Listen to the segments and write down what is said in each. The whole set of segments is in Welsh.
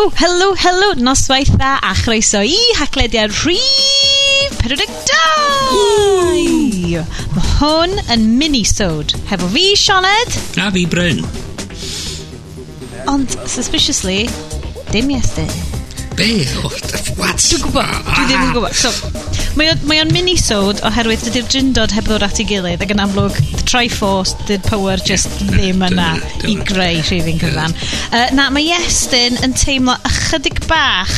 Helo, helo, helo, noswaith dda a chroeso i haglediad rhif 42! Mae hwn yn mini-sode, hefo fi, Sioned. A fi, Bryn. Ond, suspiciously, dim Iestyn. Be? Oh, what? Dwi'n gwybod, dwi ddim yn gwybod. So, mae o'n mini-sode oherwydd dydy'r dryndod heb ddod at ei gilydd ac yn amlwg Triforce, dydd power just ddim yna i greu rhifin cyfan. Uh, na, mae Iestyn yn teimlo ychydig bach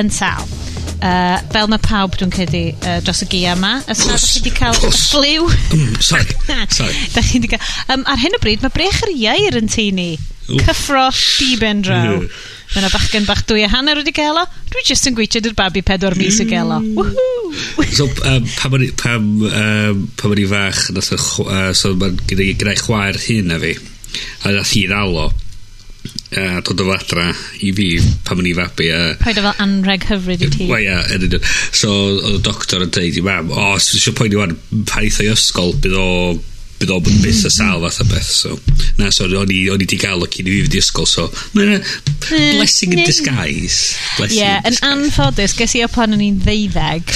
yn sal. Uh, fel mae pawb dwi'n credu uh, dros y gia yma. Os na, da chi wedi cael fliw. Mm, sorry, sorry. da chi wedi cael... Um, ar hyn o bryd, mae brech yr iair yn teini Cyffro diben draw. Mae yna bachgen bach dwy a hanner wedi gelo. Dwi jyst yn gweithio dy'r babi pedwar mis y gael gelo. so, um, pam o'n i, pam, um, pam o'n i fach, nath o, uh, so mae'n gyda i chwaer hyn a fi, a nath i ddalo a dod o fadra i fi pam o'n i fabi a... Poed o fel anreg hyfryd i ti. Wel ia, yn ydyn. So, oedd y doctor yn dweud i mam, o, oh, sy'n poeni wan, pan eitha i ysgol, bydd o bydd o'n byth y sal fath o beth so. Na so o'n i o'n i di gael o cyn i fi fynd i ysgol so. Mae'n blessing in disguise. Blessing yeah, in disguise. yn anffodus ges i o pan o'n i'n ddeuddeg.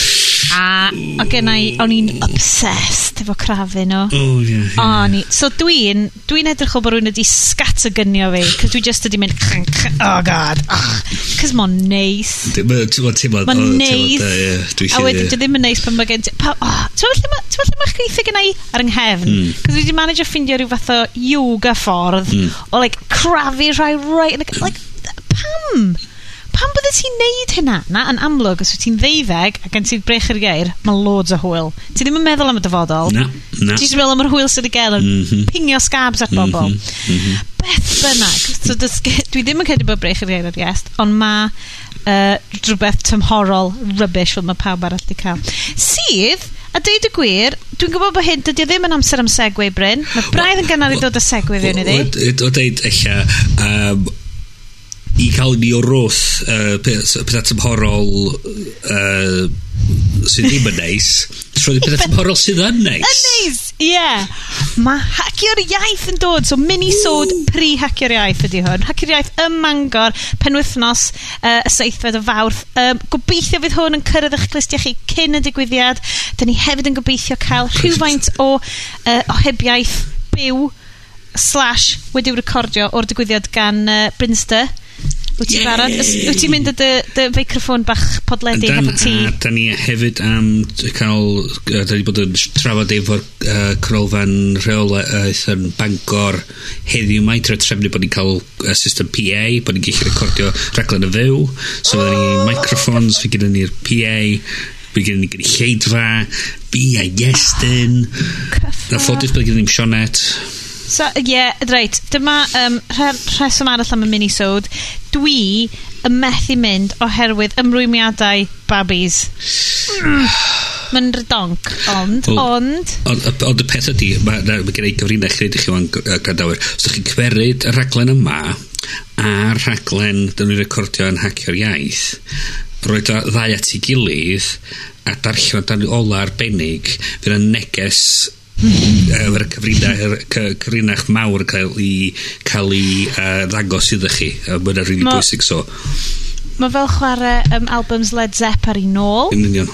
A o gennau, o'n i'n obsessed efo crafu nhw. O, ie. O'n i. So dwi'n, dwi'n edrych o bod rwy'n wedi scatagynio fi, cos dwi just wedi mynd, oh god, ah, cos mo'n neis. Mae'n teimlad, mae'n neis. A wedyn, dwi ddim yn neis pan mae gen ti, oh, ti'n meddwl lle mae'ch geithio gennau ar yng nghefn? Hmm. Cos dwi wedi manage o ffindio rhyw fath o yoga ffordd, hmm. o like, crafu rhai, rhai, like, pam? pam bydde ti'n neud hynna? Na, yn amlwg, os wyt ti'n ddeuddeg ac yn ti'n brech yr geir, mae loads o hwyl. Ti ddim yn meddwl am y dyfodol. Na, na. Ti'n meddwl am yr hwyl sydd y gael yn mm -hmm. pingio scabs at bobl. Mm -hmm. Mm -hmm. Beth bynnag. So, dwi ddim yn credu bod brech yr geir ar iest, ond mae uh, rhywbeth tymhorol rubbish fel mae pawb arall wedi cael. Sydd, a deud y gwir, dwi'n gwybod bod hyn, dydy o ddim yn amser am segwe, Bryn. Mae braidd yn gynnar i ddod â segwe fewn iddi. O, deud, eich, um, i cael ni o rwth uh, pethau tymhorol uh, sydd ddim yn neis. Trwy pethau tymhorol sydd yn neis. Yn neis ie. Yeah. mae hacio'r iaith yn dod so mini sod pri hacio'r iaith ydy hwn. Hacio'r iaith ym Mangor penwythnos uh, y seithfed o fawrth. Um, gobeithio fydd hwn yn cyrraedd eich clustiau chi cyn y digwyddiad. Dyn ni hefyd yn gobeithio cael rhywfaint o uh, ohebiaeth byw slash wedi'w recordio o'r digwyddiad gan uh, Brinster Wyt ti'n barod? Wyt ti'n mynd y dy, dy feicroffon bach podledu hefo ti? A, da ni hefyd am cael... Da ni bod yn trafod efo'r uh, crolfan rheolaeth yn Bangor heddiw mai. Tra trefnu bod ni'n cael uh, system PA, bod ni'n gallu recordio raglen y fyw. So, oh! da ni microphones, fi gyda ni'r PA, fi gen ni gynulleidfa, fi a Iestyn. Na ffodus bydd gen ni'n Sionet. So, ie, yeah, reit. Dyma um, rheswm arall am y minisode. Dwi yn methu mynd oherwydd ymrwymiadau babis. Mae'n redonc, ond, o, ond... Ond on, on y peth ydy, mae ma, gen i gyfrinach chi'n chi o'n grandawyr. Os ydych chi'n cymeryd y rhaglen yma a'r rhaglen dyn ni'n recordio yn Hacio'r Iaith, roed o ddau at ei gilydd a darllen o dan ola arbennig fydd yn neges efo'r cyfrinach mawr cael ei cael ei uh, ddangos iddo chi. a Mae'n rili really bwysig, so. Mae fel chwarae um, albums Led Zepp ar Zeppelin nôl. Yn union.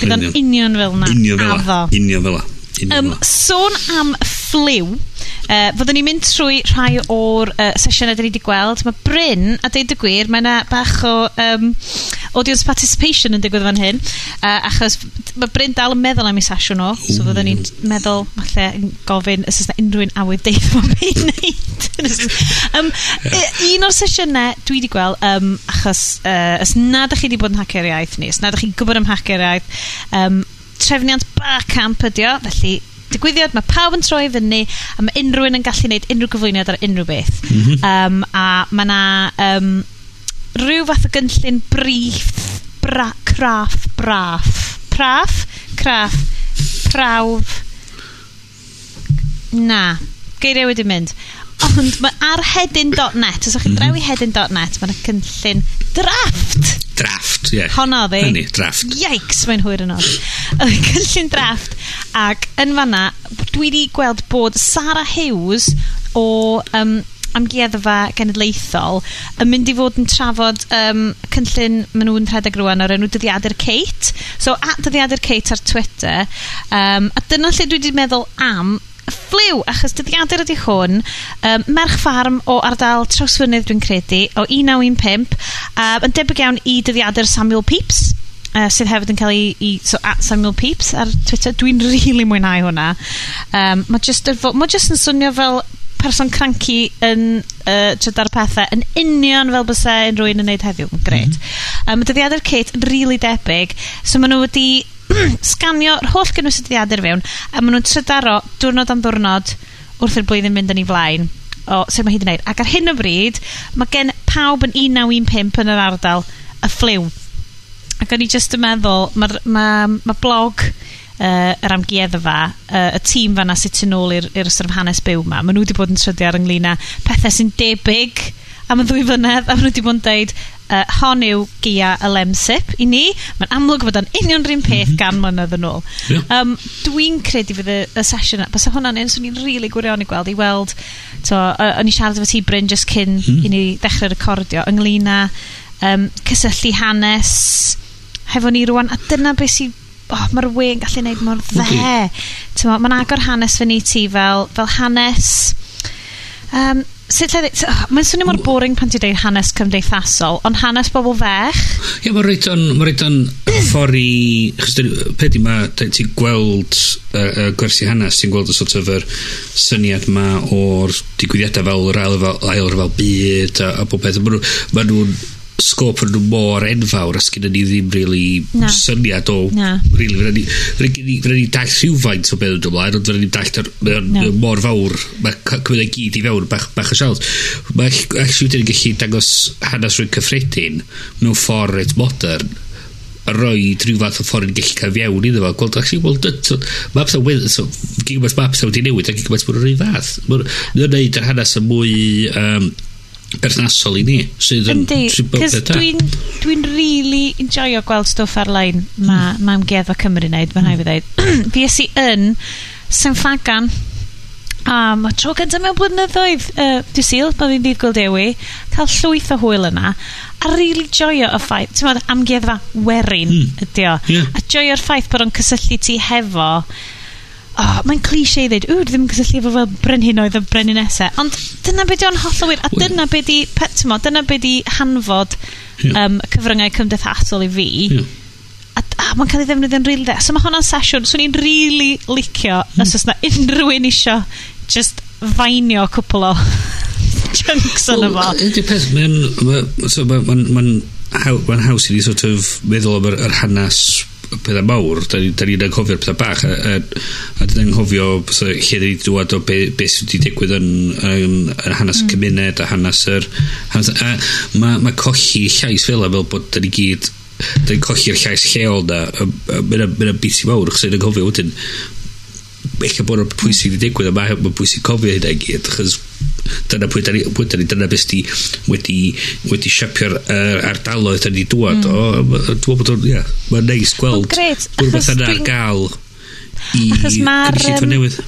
Bydd o'n union fel na. Union fel na. Union fel na. Um, sôn am ffliw, uh, fyddwn ni'n mynd trwy rhai o'r uh, sesiynau dyn ni wedi gweld. Mae Bryn, a deud y gwir, mae yna bach o um, audience participation yn digwydd fan hyn, uh, achos mae Bryn dal yn meddwl am ei sesiwn o, so fyddwn ni'n meddwl, falle, yn gofyn os oes yna unrhyw'n awydd deud fo i wneud. um, yeah. un o'r sesiynau dwi wedi gweld, um, achos uh, os nad ych chi wedi bod yn hacker iaith ni, os nad ych chi'n gwybod am hacker iaith, um, trefniant ba camp ydi o, felly digwyddiad, mae pawb yn troi fyny, a mae unrhyw un yn gallu gwneud unrhyw gyflwyniad ar unrhyw beth. Mm um, a mae yna um, rhyw fath o gynllun brif, bra, craff, braff, praff, craff, prawf, na, geiriau wedi mynd. Ond mae ar hedyn.net, os ydych chi'n drewi mhm. hedyn.net, mae'n cynllun drafft. Drafft, ie. Yeah. Honna ddi. Hynny, drafft. Yikes, mae'n hwyr yn oed. cynllun drafft. Ac yn fanna, dwi wedi gweld bod Sarah Hughes o um, amgueddfa genedlaethol yn mynd i fod yn trafod um, cynllun maen nhw'n rhedeg rwan o'r enw Dyddiadur Kate. So, at Dyddiadur Kate ar Twitter. Um, a dyna lle dwi wedi meddwl am ffliw, achos dyddiadur ydy hwn, um, merch ffarm o ardal Trawsfynydd dwi'n credu, o 1915, um, yn debyg iawn i dyddiadur Samuel Pepys, uh, sydd hefyd yn cael ei, i so, at Samuel Pepys ar Twitter. Dwi'n rili really mwynhau hwnna. Um, mae just, ma just yn swnio fel person cranky yn uh, trydar pethau yn union fel bysau unrhyw un yn neud heddiw. Gret. Mm -hmm. um, dyddiadur Kate yn rili really debyg. So maen nhw wedi sganio'r holl gynnwys y dyddiadur fewn, a maen nhw'n trydaro diwrnod am diwrnod wrth i'r blwyddyn mynd yn ei flaen o sut mae hyd yn neud Ac ar hyn o bryd, mae gen pawb yn 1915 yn yr ardal y ffliw. Ac o'n i just yn meddwl, mae ma, ma blog uh, yr amgueddfa, uh, y tîm fanna sy'n yn ôl i'r sort of hanes byw ma, maen nhw wedi bod yn trydio ar ynglyn â pethau sy'n debyg am y ddwy flynedd, a maen nhw wedi bod yn deud, Uh, hon yw Gia y Lemsip i ni. Mae'n amlwg fod o'n union rhywun peth mm -hmm. gan mlynedd yn ôl. Yeah. Um, Dwi'n credu fydd y, y sesiwn... Bysa hwnna'n un swn i'n rili really gwirion i gweld. I weld... To, uh, o'n i siarad efo ti Bryn just cyn mm. i ni ddechrau recordio ynglyn â um, cysylltu hanes hefo ni rwan. A dyna beth sy'n oh, mae'r we'n gallu gwneud mor dde. Okay. Mae'n agor hanes fy ni ti fel, fel hanes... Um, Sut lle... Oh, Mae'n swnio mor boring pan ti dweud hanes cymdeithasol, ond hanes bobl fech? Ie, yeah, mae'n rhaid o'n... Mae'n rhaid o'n ffordd i... Pedi ma, ti'n gweld uh, uh, gwersi hanes, ti'n gweld y sort of yr syniad ma o'r digwyddiadau fel yr ail, fel, ail fel byd a, a bob peth. Mae nhw'n sgôp yn nhw mor enfawr a gyda ni ddim really na. syniad o na. really fyna ni fyna ni dall rhywfaint o beth yn ymlaen ond fyna ni dall mae'n mor fawr mae cymryd ei gyd i fewn bach, bach o siawns mae actually wedyn gallu dangos hanes rwy'n cyffredin mewn ffordd reit modern a roi rhyw fath o ffordd yn gallu cael fiewn iddo fo. Gweld, actually, well, so, maps a wedd, so, gigabytes maps a wedi newid, a gigabytes yn rhyw fath. Mae'n gwneud yr hanes y mwy... Um, berthnasol i ni sydd yn dwi'n dwi really enjoyo gweld stwff ar-lein ma, mm. ma Amgueddfa Cymru wneud mae'n rhaid i ddweud fi fues i yn Symphagan a mae tro gyda mewn blynyddoedd uh, dwi'n syl bod fi'n ddydd gweld cael llwyth o hwyl yna a really joio y ffaith ti'n meddwl amgueddfa werin mm. ydi o yeah. a joio'r ffaith bod o'n cysylltu ti hefo oh, mae'n cliché i ddweud, ww, ddim yn cysylltu efo fel brenhinoedd a breninesa. Ond dyna beth di o'n holl wir, a dyna beth di, tymo, dyna beth di hanfod yeah. um, cyfryngau cymdeithasol i fi. Yeah. A, a mae'n cael ei ddefnyddio'n rili really dde. So mae hwnna'n sesiwn, swn so i'n rili really licio mm. os oes na unrhyw un isio just fainio cwpl o chunks yn efo. Ydy peth, mae'n ma, haws i ni sort of meddwl am yr hanes pethau mawr, da ni'n ni anghofio'r pethau bach, a, a, a dyn ni'n anghofio lle dyn ni'n dŵad o be, be sydd wedi digwydd yn, yn, yn hanes mm. cymuned a hanes yr... Hanes, a mae ma colli llais fel fel bod da ni gyd da ni'n colli'r llais lleol na mae'n bit i mawr chos ni'n anghofio wedyn eich bod o'r pwysig wedi digwydd a mae'n ma pwysig cofio hynna i gyd achos dyna pwy dyna, pwy dyna, dyna beth di wedi, wedi siapio'r uh, ardaloedd dyna ni dwad. Mm. O, dwi'n bod o'n, ia, yeah, mae'n neis gweld. Mae'n beth yna ar gael i gynulleidfa newydd.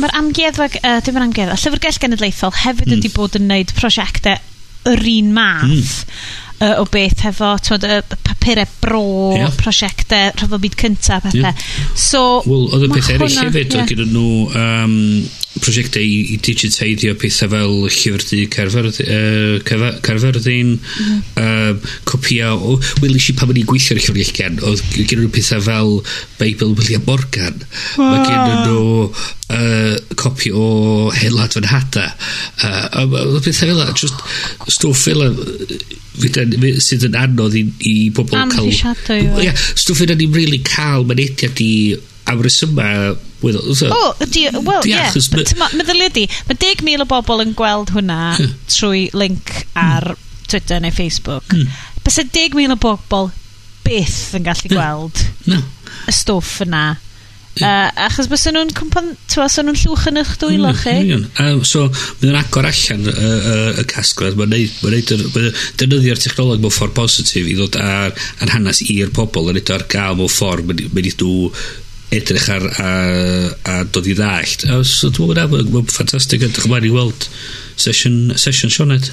Mae'r amgueddfa, uh, dim yn amgueddfa, Llyfrgell Genedlaethol hefyd mm. wedi bod yn gwneud prosiectau yr un math. Mm uh, o beth hefo twod, y papurau bro, yeah. prosiectau, rhyfel byd cyntaf, pethau. Yeah. So, Wel, oedd y pethau eraill hefyd, yeah. oedd gyda nhw um, prosiectau i, i digiteiddio pethau fel llyfrdu Caerfyrddin, uh, Caerfyrddin mm. uh, copia o... Wel, eisiau pan o'n i'n gweithio ar y llyfrgellian, oedd gen nhw pethau fel Beibl William Morgan. Wow. Mae gen nhw uh, copi o Helad Fan Hada. Uh, uh, pethau fel just stwff fel sydd yn anodd i, i bobl cael... Amddisiadau. Ie, stwff fel ni'n really cael mynediad i am resyma weddol. O, di, wel, ie. Yeah, Meddylia di, mae 10,000 o bobl yn gweld hwnna trwy link ar mm. Twitter neu Facebook. hmm. bys y 10,000 o bobl byth yn gallu gweld no. y stwff yna. Uh, achos bys nhw'n cwmpan, ti'n bys nhw'n llwch yn eich dwylo mm, chi? Um, so, mae'n agor allan y, y, y casgled, mae'n neud, ma neud defnyddio'r technoleg mewn ffordd positif i ddod ar, ar hanes i'r pobl, yn edo ar gael mewn ffordd, mae'n mynd i ddw edrych ar a, a dod i ddallt. A so dwi'n meddwl mae'n ffantastig edrych ymlaen i weld sesiwn, sesiwn Sionet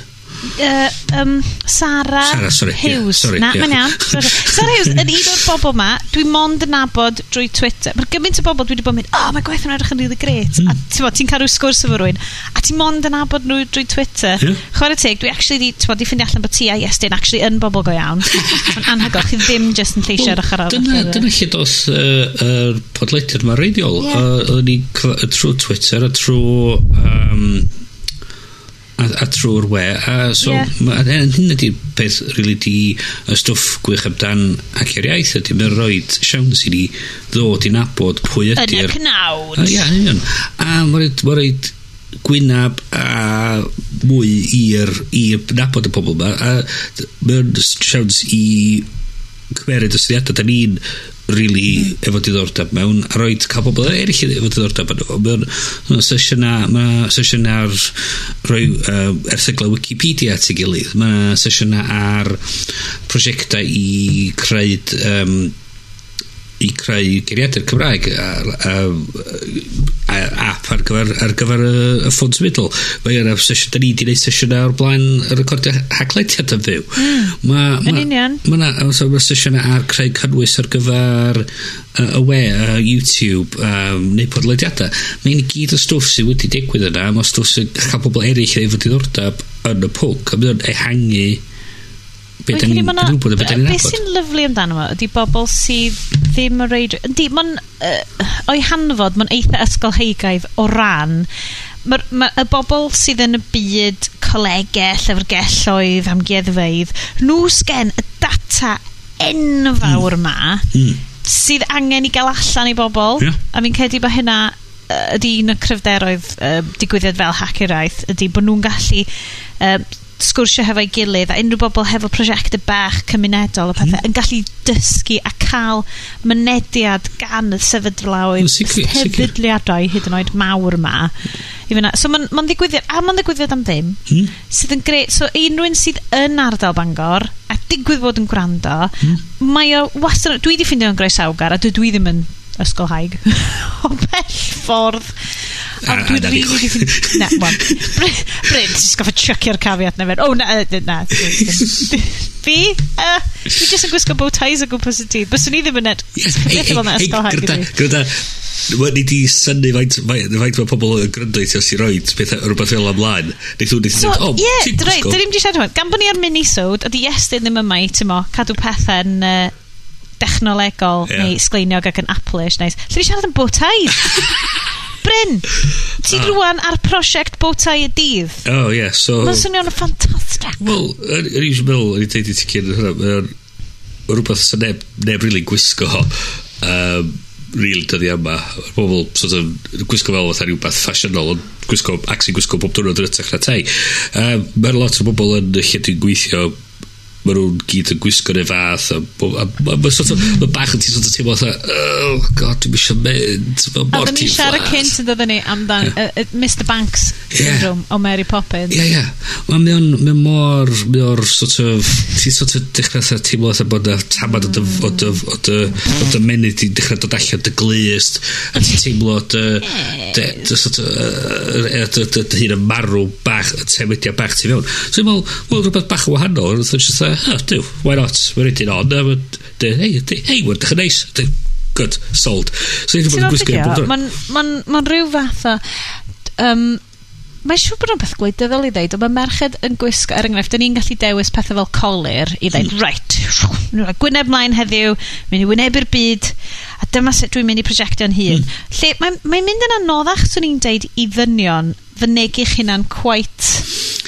uh, um, Sara, Sara sorry, Hughes. Yeah, sorry, Na, yeah. mae'n iawn. Sorry. Sara Hughes, yn un o'r bobl ma, dwi mond yn nabod drwy Twitter. Mae'r gymaint o bobl dwi wedi bod yn mynd, oh, mae gwaith yn edrych yn really great. Mm. A ti'n bod, ti'n cael rhyw sgwrs efo rwy'n. A ti'n mond yn nabod nhw drwy Twitter. Yeah. Chwer y teg, dwi actually di, ti'n bod, di ffindi allan bod ti a Iestyn actually yn bobl go iawn. Mae'n anhygoel, chi ddim just yn lleisio ar ochr arall. Dyna, dyna lle dos y uh, uh, podleidiad mae reidiol. Yeah. Uh, trwy Twitter a trwy... Um, a, a trwy'r we. A so yeah. ma, hyn ydy peth really di y stwff gwych amdan ac i'r iaith ydy mae'n rhoid siawns i ni ddod i nabod pwy ydy'r yn y cnawd. Ia union. A mae'n rhoid gwynab a mwy i'r i'r nabod y pobl yma. A mae'n siawns i cymeryd y syniadau da ni'n really mm. efo diddordeb mewn a roed cael pobl eraill efo diddordeb yn efo mae'n sesiwn mae sesiwn ar rhoi uh, erthygla Wikipedia at ei gilydd mae sesiwn ar prosiectau i creu um, i creu geiriadur Cymraeg a app ar gyfer, ar gyfer y, y ffons middle. Mae yna sesiwn, da ni di wneud sesiwn ar blaen y recordio haglediad yn fyw. Mm. Ma, ma, union. Mae yna so, ma sesiwn ar creu cynnwys ar gyfer uh, y we, uh, YouTube, um, neu podlediadau. Mae yna gyd o stwff sydd wedi digwydd yna, mae stwff sy'n cael pobl eraill ei fod diddordeb yn y pwc, a mae o'n ehangu be da ni'n gwybod a be da ni'n Beth sy'n lyflu amdano fo, ydy bobl sydd ddim yn reid... Ydy, mae'n Uh, o'i hanfod, mae'n eitha ysgolheigaidd o ran... Mae'r ma, y bobl sydd yn y byd colegau, llyfrgelloedd, amgueddfeidd, nhw sgen y data enfawr yma mm. mm. Hmm. sydd angen i gael allan i bobl. Yeah. A fi'n credu bod hynna ydy un o cryfderoedd uh, digwyddiad fel hackeraeth ydy bod nhw'n gallu uh, sgwrsio hefo'i gilydd a unrhyw bobl hefo prosiectau bach cymunedol a pethau mm. yn gallu dysgu a cael mynediad gan y sefydlawyd sefydliadau hyd yn oed mawr yma i fyna so mae'n ma ddigwyddiad a mae'n ddigwyddiad am ddim mm. sydd yn greu so unrhyw'n sydd yn ardal Bangor a digwydd fod yn gwrando mm. mae o wastad dwi di ffeindio yn greu sawgar a dwi, dwi ddim yn ysgolhaig o bell ffordd A dwi'n rili... Na, bon. Bryn, ti'n goffa chycio'r cafiat na fe'n... O, na, na. Fi? Dwi jyst yn gwisgo bow ties o gwmpas y dydd. Byswn i ddim yn net. Beth fel na ysgol hag i Gwrda, Wel, ni di syni faint, faint, faint mae pobl yn gryndo i ti os i roed pethau rhywbeth fel ymlaen. Neu ddwn i dweud, o, ti'n gwisgo. Ie, dyn ni'n di siarad hwn. Gan bod ni ar mini-sod, ydy Iestyn ddim yma i, ti'n mo, cadw pethau'n dechnolegol yeah. neu sgleiniog ac yn Apple-ish. Nice. Lly ni siarad yn bow ties? Bryn, ti'n ah. rwan ar prosiect Bowtai y Dydd. O, oh, ie, yeah, so... Mae'n swnio'n ffantastig. Wel, yr un eisiau meddwl, yn ei teud i ti cyn hynna, rhywbeth sy'n neb, neb really gwisgo um, real dyddi yma. Pobl sort of, gwisgo fel fatha rhywbeth ffasiynol, ond gwisgo, ac sy'n gwisgo bob diwrnod yn ytrach na tai. Um, Mae'r lot o bobl yn lle dwi'n gweithio Mae nhw'n gyd yn gwisgo neu fath a, a, a, a, sort of, ma bach yn ti sort of teimlo oh god dwi'n eisiau mynd mae mor ti'n siarad cynt yn dod ni amdan yeah. uh, Mr Banks yeah. syndrome o Mary Poppins ie ie yeah. mae o'n mae mor mae o'r sort of ti'n sort of dechrau sa teimlo sa bod y tamad o dy o dy o dy o dy menydd ti'n dechrau dod allan dy glist a ti'n teimlo dy dy sort of dy hun yn marw bach y temediau bach ti'n fewn so i'n meddwl mae'n rhywbeth bach o wahanol yn ddweud oh, do, why not? Mae'n rydyn on, a mae'n dweud, hei, hei, mae'n dechrau neis. Good, sold. So, ti'n bod yn gwisgo yn bod Mae'n rhyw fath o... Um, Mae'n siŵr bod o'n beth gwleidyddol i ddeud, ond mae merched yn gwisgo, er enghraifft, dyn ni'n gallu dewis pethau fel colir i ddeud, mm. right, gwyneb mlaen heddiw, mynd i wynebu'r byd, a dyma sut dwi'n mynd i prosiectio'n hun. Mm. Lle, mae'n mae mynd yn anoddach, swn i'n deud, i ddynion, fynegu'ch hunan quite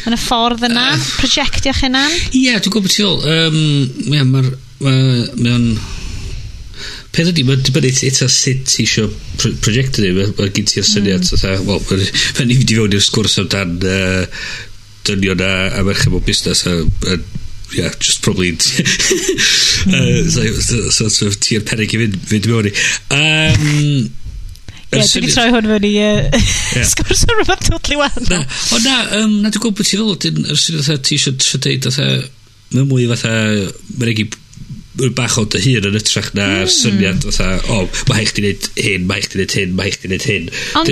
yn y ffordd yna, uh, prosiectio'ch hunan. Ie, yeah, dwi'n gwybod ti ôl. Um, yeah, mae'r... Mae o'n... Ma Peth ydy, mae'n dibynnu eto sut ti eisiau prosiectio mm. ni. Mae gen ti'r syniad, mm. wel, fe ni fynd i fewn i'r sgwrs amdan uh, dynion a, a merched mewn busnes a, a yeah, just probably uh, so, so, so, so ti'r peryg i fynd, fynd mewn i. Um, Ie, dwi wedi troi hwn fewn i sgwrs o'r rhywbeth totally wahanol. O na, um, na dwi'n gwybod beth i ddod yn yr syniad ti eisiau deud, mae'n mwy fatha, mae'n rwy'n bach o dy hun yn ytrach na'r mm. syniad fatha, o, oh, mae eich di wneud hyn, mae eich di wneud hyn, mae eich di wneud hyn. Ond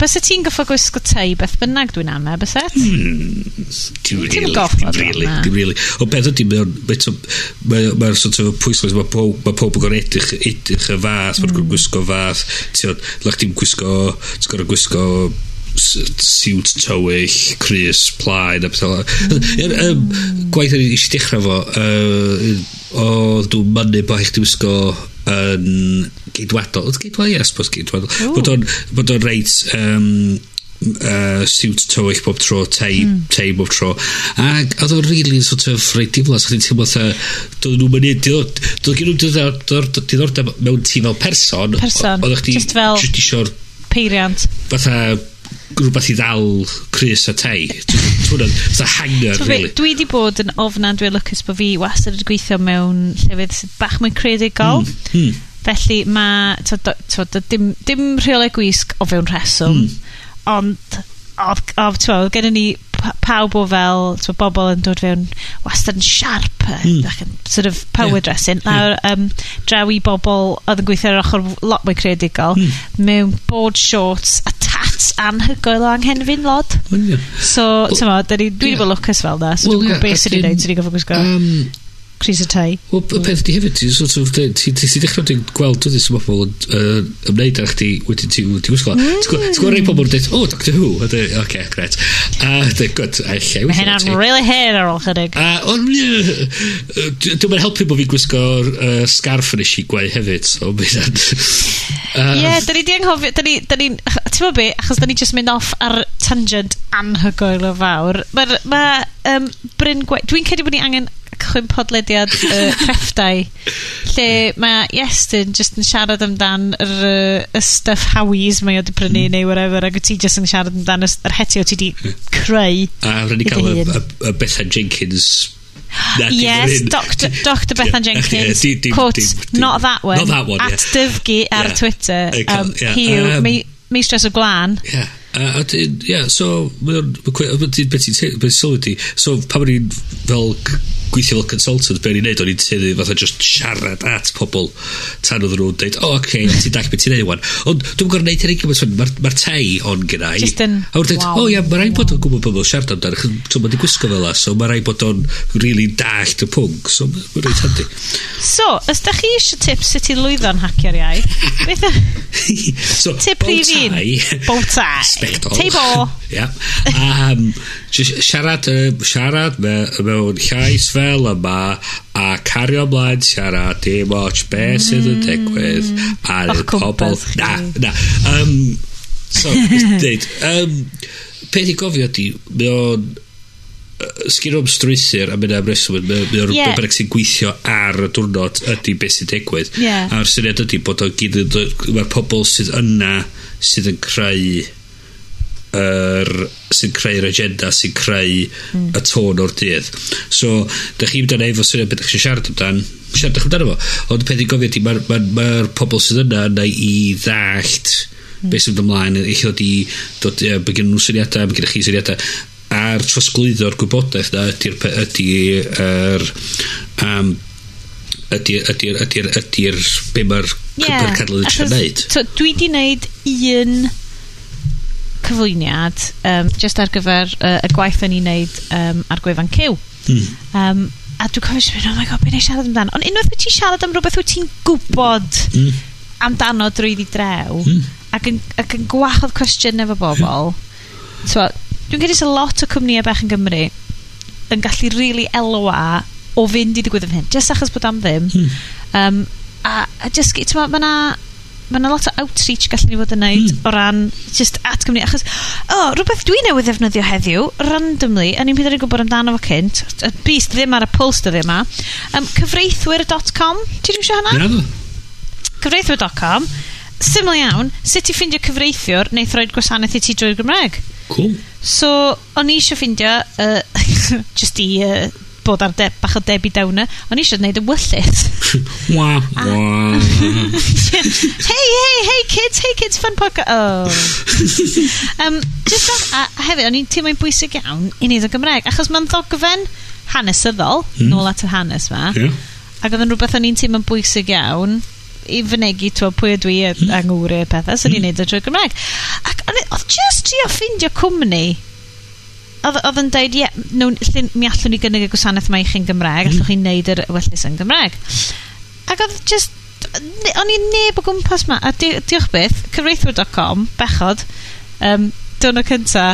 bys y ti'n goffo gwisgo tei beth bynnag dwi'n ama, e, bys et? Mm, ti'n really, ti'n really, ti'n really. O beth ydy, mae'r sort of pwysles, mae pob yn gorau edrych, edrych y fath, mae'n hmm. gwisgo fath, ti'n lach ti'n gwisgo, ti'n gorau gwisgo siwt tywyll, Chris, plaen a beth o. Hmm. Gwaith yn eisiau dechrau fo, uh, o dwi'n mynnu bod eich diwisgo yn geidwadol. Oedd geidwadol? Yes, bod geidwadol. Bod o'n, bod o'n reit um, uh, siwt tywyll bob tro, tei, mm. tei bob tro. A oedd o'n really sort of reit diflas, chdi'n teimlo fatha, doedd nhw'n mynd, doedd gen nhw'n diddordeb mewn ti fel person. Person, just fel... Just eisiau'r... Peiriant. Fatha rhywbeth i ddal Chris a Tei. Twna'n a hanger, really. Dwi di bod yn ofna, dwi'n lwcus bod fi wastad wedi gweithio mewn llefydd sydd bach mwy credigol. Mm, mm. Felly mae, dim, dim rheolau gwisg o fewn rheswm, mm. ond oedd gen ni pawb o fel twa, bobl yn dod fewn wastad yn siarp eh, mm. yn sort of power yeah. dressing nawr yeah. um, draw i bobl oedd yn gweithio ar ochr lot mwy creadigol mm. mewn board shorts a at anhygoel o anghenfin lod. Oh, yeah. So, well, ti'n ma, dwi wedi bod lwcus fel na. So, well, dwi'n yeah, beth sy'n ei wneud, sy'n ei gofod gwisgo. Um, Cris y tai. Wel, y peth di hefyd, ti'n sort of, ti'n dechrau dwi'n gweld dwi'n sy'n bobl yn ymwneud â chdi wedyn ti'n wisgo. Ti'n gweld mm. rei pobl yn dweud, oh, Doctor Who. A dweud, oce, gret. A dweud, gwyd, a lle. Mae hynna'n really hair ar ôl chydig. A, ond, dwi'n mynd helpu bod fi'n gwisgo'r scarf yn eisiau gweu hefyd, so mi Ie, da ni di anghofio, da ni, da ni, ti'n mynd be, achos da ni just mynd off ar tangent anhygoel o fawr. Mae, ma, um, Bryn Gwe, dwi'n credu bod ni angen cychwyn podlediad uh, crefftau, lle mae Iestyn just yn siarad amdan yr, uh, y stuff howies mae o di prynu mm. neu whatever, ac ti just yn siarad amdan yr hetio ti di creu. A rydyn ni cael y, y, y Bethan Jenkins yes, Dr. Dr. Bethan Jenkins, quote, not that one, not that one at yeah. Dyfgi ar yeah. Twitter, um, yeah. Hugh, um, meistres o glan Yeah. Uh, yeah, so, beth ti'n sylwi di? So, pa mae'n fel gweithio fel consultant, be o'n i'n neud, o'n i'n tynnu fatha just siarad at pobl tan oedd nhw'n deud, o, oh, oce, okay, hmm. ti'n dall beth ti'n neud wan. Ond dwi'n gorau neud hynny gymaint, mae'r ma tei on gyda i. A wrth dweud, o ia, mae rhaid bod o'n gwybod bod o'n siarad amdano, so mae'n gwisgo fel la, so mae rhaid bod o'n really dallt y pwnc, so mae'n rhaid handi. So, os da chi eisiau tip sut i lwyddo'n hacio'r iaith, beth so, tip rhif un. Bow tie. Spectol. Tebo. Ia. Um, siarad, uh, siarad mewn llais fel yma a cario ymlaen siarad dim ots be mm. sydd yn digwydd a nid pobl na, na um, so dweud um, peth i gofio di mae o'n sgyn o'n strwythyr a mynd am reswm mae o'n yeah. rhywbeth sy'n gweithio ar y diwrnod ydy beth sy'n digwydd yeah. a'r syniad ydy bod o'n gyd mae'r pobl sydd yna sydd yn creu er, sy'n creu'r agenda sy'n creu mm. y hmm. tôn o'r dydd. So da chi'n mynd efo syniad beth chi'n siarad amdan? Siaradwch amdano fo? Ond peth i gofio ti mae'r ma, ma, ma pobl sydd yna yna i ddallt mm. beth sy'n mynd ymlaen eich dod i dod, e, bydd gen nhw syniadau bydd gen chi syniadau a'r trosglwyddo'r gwybodaeth na ydy'r ydy'r er, um, ydy'r ydy'r ydy'r ydy'r be mae'r yeah, cymryd cadlyd yn siarad dwi di wneud un cyflwyniad um, just ar gyfer uh, y gwaith yn ei wneud um, ar gwefan cyw. Mm. Um, a dwi'n cofio sy'n mynd, oh my god, beth i siarad amdano? Ond unwaith bod ti'n siarad am rhywbeth wyt ti'n gwybod mm. amdano drwy drew, mm. ac, yn, ac yn gwahodd cwestiwn efo bobl, mm. so, dwi'n gyda's a lot o cwmnïau bach yn Gymru yn gallu rili really elwa o fynd i ddigwydd yn hyn, just achos bod am ddim. Mm. Um, a, a just, ti'n ma, ma ma' 'na lot o outreach gallen ni fod yn neud... mm. ...o ran just at Gymru. achos, o, oh, rhywbeth dwi newydd ddefnyddio heddiw, randomly, a ni'n hyd yn oed amdano fo cynt, y bus ddim ar y pwls dyddi yma, um, cyfreithwyr.com, ti'n ddim eisiau hwnna? Naddo. Cyfreithwyr.com, syml iawn, sut i ffindio cyfreithiwr neu throed gwasanaeth i ti drwy'r Gymraeg? Cool. So, o'n i eisiau ffindio, uh, just i uh, bod ar de, bach o Debbie Downer, o'n i eisiau gwneud y wyllus. Wa, wa. Hey, hey, hey kids, hey kids, fun podcast. Oh. um, just a, a hefyd, o'n i'n teimlo'n bwysig iawn i wneud o Gymraeg. achos mae'n ddogfen hanesyddol, mm. nôl at y hanes ma, yeah. ac oedd yn rhywbeth o'n i'n teimlo'n bwysig iawn i fynegu to pwy ydw i mm. angwri y hmm. pethau, so mm. ni'n neud y drwy Gymraeg. Ac oedd just trio ffeindio cwmni oedd yn dweud, ie, yeah, mi allwn ni gynnig y gwasanaeth mae i chi'n Gymraeg, mm. allwch chi'n neud yr wellus yn Gymraeg. Ac oedd just, o'n i neb o gwmpas ma, a di, diolch beth, cyfreithwyr.com, bechod, um, dyna cynta,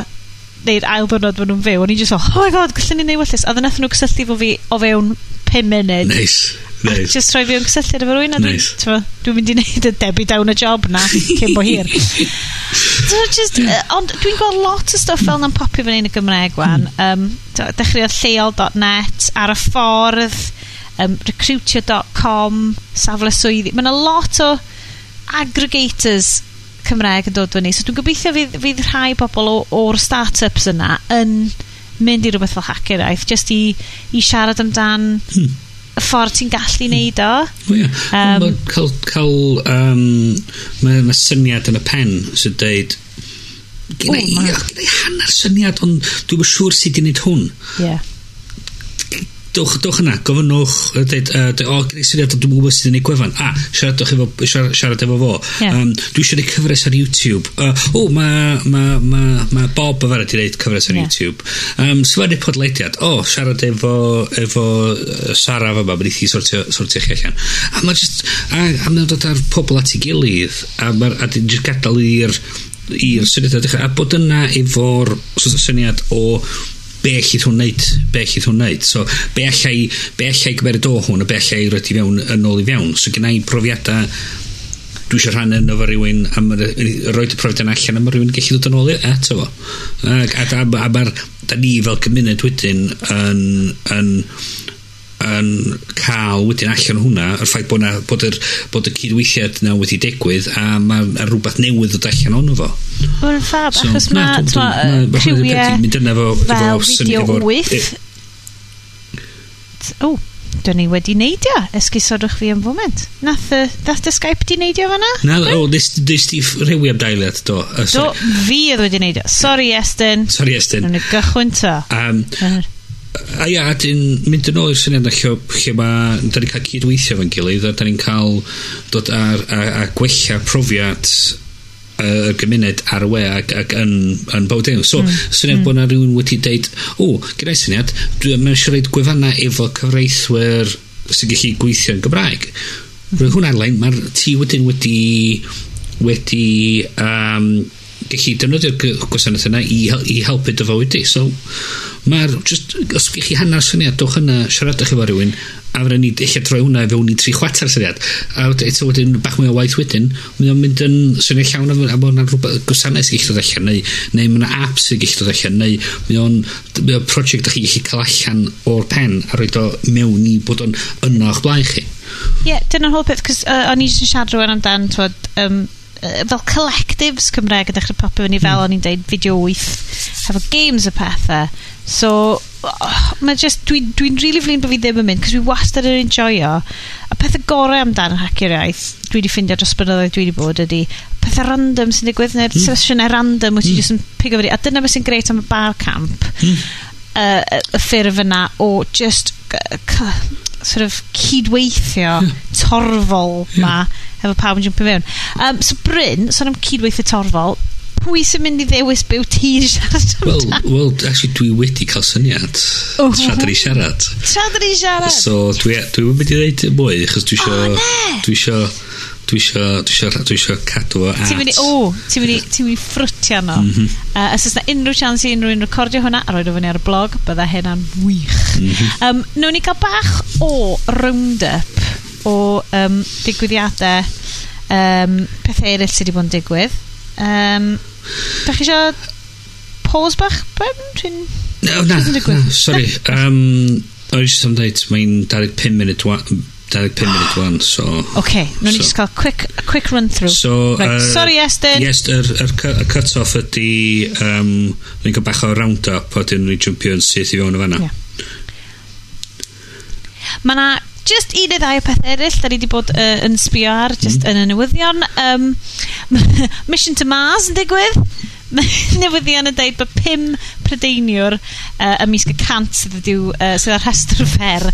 neu'r ail dwrnod maen nhw'n fyw, o'n i'n just o, oh my god, gallwn ni neud wellus, a ddyn nhw gysylltu fo fi o fewn 5 munud. Nice. Nice. Just rhoi fi o'n cysylltiad efo rwy'n a dwi'n nice. dwi mynd i wneud y debu down y job na cyn bo hir. so just, uh, ond dwi'n gweld lot o stuff fel na'n popio fan un y Gymraeg wan. Um, dechreuodd lleol.net ar y ffordd, um, recruitio.com, safle swyddi. Mae yna lot o aggregators Cymraeg yn dod fyny. So dwi'n gobeithio fydd, fydd rhai bobl o'r start-ups yna yn mynd i rhywbeth fel hackeraeth, just i, i siarad amdan hmm y ffordd ti'n gallu neud o. O ia. Um, mae cael, cael um, mae, mae syniad yn y pen sy'n deud Gynna i, hanner syniad, ond dwi'n siŵr sydd wedi gwneud hwn. Yeah dwch, dwch yna, agor dweud, uh, o, gwneud syniad, dwi'n gwybod sydd yn ei gwefan. A, siaradwch efo, siarad, siarad efo fo. Yeah. Um, dwi eisiau gwneud cyfres ar YouTube. Uh, o, mae ma, ma, ma Bob y farad i wneud cyfres ar yeah. YouTube. Um, Sfarnu podleidiad, O, siarad efo, efo Sara fe ma, mae'n eithi sortio, sortio chi allan. A mae just, a, a mae'n dod ar pobl at ei gilydd, a ma, a dwi'n just gadael i'r i'r syniad a bod yna efo'r syniad o be allai hwn wneud, be allai hwn wneud. So, be allai, be allai gymerid o hwn, a be allai roed i fewn, yn ôl i fewn. So, gen i profiadau, dwi eisiau rhan yn fo rhywun, a roed y profiadau allan, a mae rhywun gallu dod yn ôl i eto fo. A, a, a, a, a mae'r, da ni fel cymuned wedyn yn, yn, yn yn cael wedyn allan hwnna, yr ffaith bod, na, bod, yr, bod y cydweithiad na wedi digwydd a mae rhywbeth newydd yn allan ond fo Mae'n ffab, so, achos mae criwiau fel fideo wyth. O, dyn ni wedi neidio. Esgusodwch fi yn foment. Nath y, nath y Skype di neidio fanna? Na, o, oh, nes, di rhywi am dailiad, do. Uh, do, fi oedd wedi neidio. Sorry, Estyn. Sorry, Estyn. Yn y gychwyn ta. Um, a ia, dyn mynd yn ôl i'r syniad lle, lle mae, da ni'n cael cydweithio fan gilydd a da ni'n cael dod ar, a, a gwella profiad y uh, gymuned ar y we ac, ac yn, yn bywyd ewn. So, mm. syniad mm. bod yna rhywun wedi deud, o, gyda syniad, dwi'n mynd eisiau rhaid gwefannau efo cyfreithwyr sy'n gallu gweithio yn Gymraeg. Mm. Rwy'n hwnna'n lein, mae'r ti wedyn wedi wedi um, gallu defnyddio'r gwasanaeth yna i, i helpu dy fywyd di. So, mae'r, just, os gwych chi hanner syniad, dwch yna, siaradwch efo rhywun, a fydden ni eich troi hwnna i fewn i tri chwater syniad. A eto wedyn, bach mwy o waith wedyn, mae o'n mynd yn syniad llawn am, am o'n rhywbeth gwasanaeth sy'n gallu dod allan, neu, neu mae yna app sy'n gallu dod allan, neu mae o'n mae o prosiect ydych chi'n gallu cael allan o'r pen a roed o mewn i bod o'n yno o'ch blaen chi. Ie, yeah, dyna'r holl peth, cos uh, o'n i jyst yn siarad rhywun amdan, twod, um, fel collectives Cymreg yn dechrau popio fyny fel mm. o'n i'n deud fideo 8 hefo games y pethau so oh, mae just dwi'n dwi, dwi really flin bod fi ddim yn mynd cos dwi wastad yn enjoyo a pethau gorau amdan hacio'r iaith dwi wedi ffindio dros blynyddoedd dwi wedi bod ydy pethau random sy'n digwydd neu'r mm. sesiynau random wyt ti mm. just yn pigo fyny a dyna beth sy'n greit am y bar camp mm. uh, y ffurf yna o just sort of cydweithio torfol ma efo pawb yn jympio fewn. Um, so Bryn, son am cydweithio torfol, pwy sy'n mynd i ddewis byw ti siarad amdan? Wel, well, actually, dwi wedi cael syniad. Oh. Tra dyn ni siarad. Tra dyn ni siarad. So, dwi, e- dwi wedi mynd i ddeud mwy, achos dwi eisiau... Oh, dwi eisiau dwi isio, dwi isio, dwi isio cadw o at... Ti'n mynd i, o, ti'n mynd i, ti'n mynd i ffrwtio no. Mm -hmm. uh, os oes unrhyw sians i unrhyw un recordio hwnna, a roed o fyny ar y blog, bydda hynna'n wych. Mm -hmm. um, Nw'n ni gael bach o round-up o um, digwyddiadau, um, pethau eraill sydd wedi bod yn digwydd. Um, da chi eisiau pause bach, Bren? Dwi'n... No, na, na, sorry. um, oes am dweud, mae'n 25 munud 25 munud wan, so... Ok, nhw'n so. ni just cael quick, quick run through. So, right. uh, Sorry, Estyn. Yes, yr, er, er, er cut-off ydy... Um, ni'n cael bach o round-up, a dyn ni'n jumpio yn syth i fewn o fanna. Yeah. Mae na just un neu ddau o pethau eraill da ni wedi bod uh, yn sbio ar, just mm. yn y newyddion. Um, Mission to Mars yn digwydd. newyddion yn dweud bod pum prydeiniwr uh, ymysg y cant sydd, ydiw, uh, sydd ar rhestr fer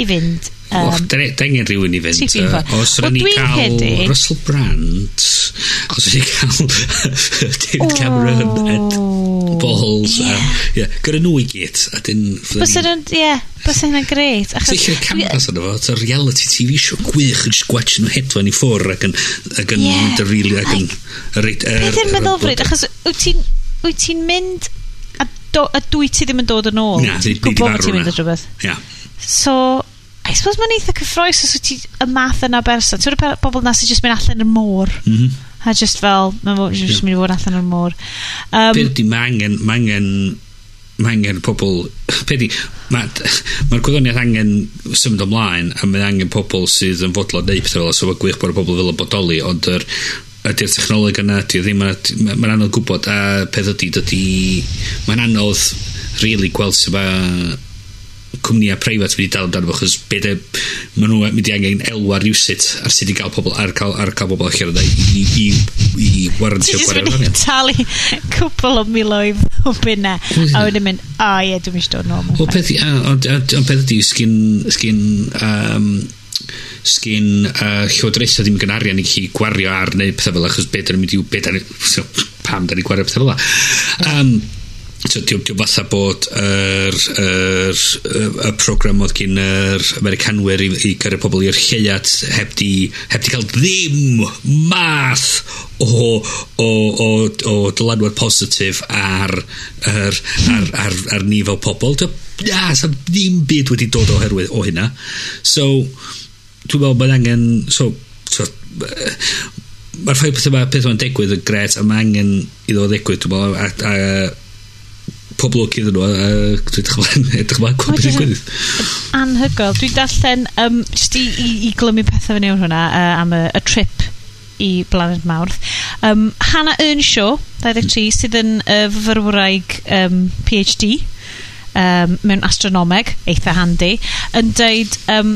i fynd Um, Och, da angen rhywun i fynd. Os rydyn ni cael hedi... Russell Brand, os rydyn ni cael David Cameron Ed Balls. Yeah. yeah. Gyda nhw i gyd. Bys yn, ie, bys yna'n greit. Sicr cameras yna fo, it's a reality TV show gwych yn gwach nhw hedfan i ffwr ac yn, ac yn, yeah. really, ac yn, reit, er, Beth er- yn meddylfryd, er- achos wyt ti'n, wyt ti'n mynd, a, do, a dwi ti ddim yn dod yn ôl. Na, dwi wedi farw yna. Gwbod ti'n mynd at rhywbeth. Yeah. So, I suppose mae'n eitha cyffroes os wyt ti y math yna berson. Ti'n rhywbeth bobl na sy'n just mynd allan yr môr. Mm -hmm. A just fel, mae'n yeah. mynd i fod allan yr môr. Um, Byr di, mae angen, mae angen, mae angen pobl, pe di, mae'r ma gwyddoniaeth angen symud ymlaen, a mae angen pobl sydd yn fodlon neud pethau fel, so mae gwych bod y pobl fel yn bodoli, ond yr, ydy'r technoleg yna, ydy ddim, yn... mae'n anodd gwybod, a peth ydy, dydy, mae'n anodd really gweld sef cwmnïau preifat wedi dal amdano fo chos beth maen nhw mynd i angen elwa rhywsit ar sut i gael pobl ar cael, ar cael pobl allan yna i, i, i, i warantio gwario hynny. talu cwpl o miloedd o bunna a wedyn mynd, a ie, dwi'n mynd dod nôl Ond peth, ond peth ydi, sgyn, sgyn, um, sgyn uh, llywodraethau ddim yn gynharian i chi gwario ar neu pethau fel achos beth yn mynd i, beth pam da ni gwario pethau fel um, So, diw, diw fatha bod yr, yr, y program oedd gyn yr Americanwyr i, i gyrru pobl i'r lleiad heb di, heb di cael ddim math o, o, o, o dylanwad positif ar, ar, ar, ar, ar ni fel pobl. Na, sa ddim byd wedi dod oherwydd o hynna. So, dwi'n meddwl bod angen... So, so, Mae'r ffaith pethau mae pethau yn digwydd yn gret a mae angen iddo ddigwydd, dwi'n meddwl, a, a pob o iddyn nhw, a dwi'n edrych ma'n gwybod beth i'n gwynydd. Anhygoel. Dwi'n darllen, um, jyst i, i, i glymu pethau fyny o'r hwnna, uh, am y, y trip i Blaned Mawrth. Um, Hannah Earnshaw, 23, sydd yn uh, fyrwraig um, PhD um, mewn astronomeg, eitha handi, yn dweud um,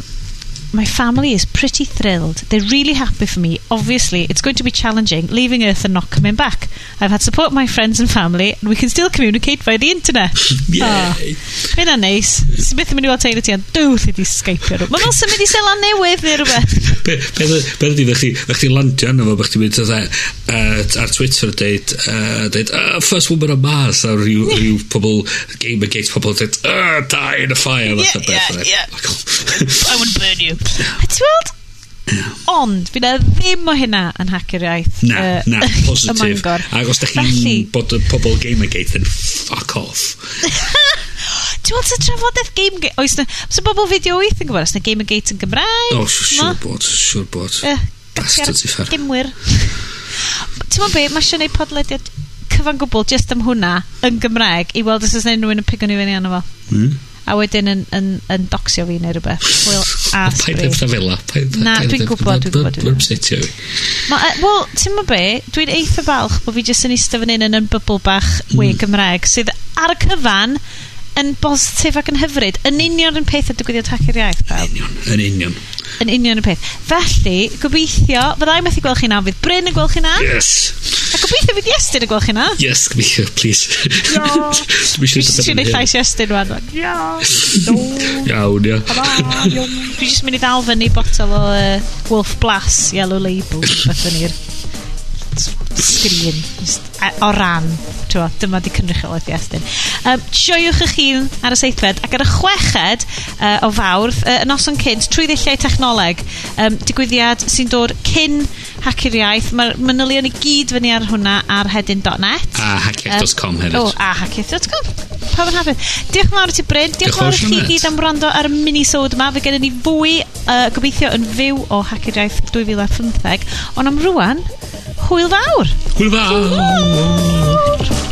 My family is pretty thrilled. They're really happy for me. Obviously, it's going to be challenging leaving Earth and not coming back. I've had support of my friends and family, and we can still communicate via the internet. Ah. Yay. Mae hynna'n neis. Sy'n byth yn mynd i weld teulu ti, ond dwth i di sgeipio nhw. Mae fel symud i selan newydd neu rhywbeth. Be- Beth ydy, ddech chi, ddech chi landio arno fo, bych chi'n mynd ar Twitter deud, uh, deud, uh, first woman on Mars, a rhyw, pobl, Gamergate pobl deud, uh, die in a fire, Yeah, fatha beth. yeah, yeah. I would burn you. A ti'n weld? Ond, fi na ddim o hynna yn hacker iaith. Na, uh, na, positif. Ac os da chi'n bod y pobl Gamergate, then fuck off. Ti'n weld sy'n trafodaeth Gamergate? Oes na, oes na bobl fideo wyth yn gwybod, Oes na Gamergate yn Gymraeg? O, siwr bod, siwr bod. Bastard i ffer. Gymwyr. Ti'n weld be, mae eisiau gwneud podlediad cyfan gwbl just am hwnna yn Gymraeg i weld os oes na unrhyw un yn pigo ni fyny arno fo. Mm a wedyn yn, yn, yn docsio fi neu rhywbeth. Will ask fi. Pa'n efo fela. Na, dwi'n gwybod, dwi'n gwybod. Mae'n upsetio fi. Wel, ti'n ma be, dwi'n eitha falch bod fi jyst yn eistedd fan hyn yn yn bybl bach we Gymraeg sydd ar y cyfan yn bositif ac yn hyfryd. Yn union yn peth y digwyddiad hacio'r iaith, pawb. Yn union, yn union. Yn union y peth. Felly, gobeithio, fyddai methu gweld chi na, fydd Bryn yn gweld chi na. Yes. A gobeithio fydd Iestyn yn gweld chi na. Yes, gobeithio, please. No. Dwi jyst yn ei llais Iestyn rwan. Ia. Iawn, ia. Dwi jyst mynd i ddal fyny botol o uh, Wolf Blass, Yellow Label, beth yn i'r sgrin jyst a, o ran t'wo dyma 'di cynrychiolaeth estyn um, joiwch eich hun ar y seithfed ac ar y chweched uh, o Fawrth uh, y noson cynt Trwy ddilliau Technoleg. Um, digwyddiad sy'n dod cyn Hacio'r Iaith. Ma'r manylion i gyd fyny ar hwnna ar hedyn.net a haciaeth.com hefyd. o a haciaeth.com pa yn hapus. Diolch yn fawr i ti Bryn. Diolch yn fawr i chi gyd am wrando ar y mini-sod yma. Fe gennym ni fwy uh, gobeithio yn fyw o Hacio'r Iaith 2015 ond am rwan Hwyl fawr! Hwyl fawr! Hwyl fawr.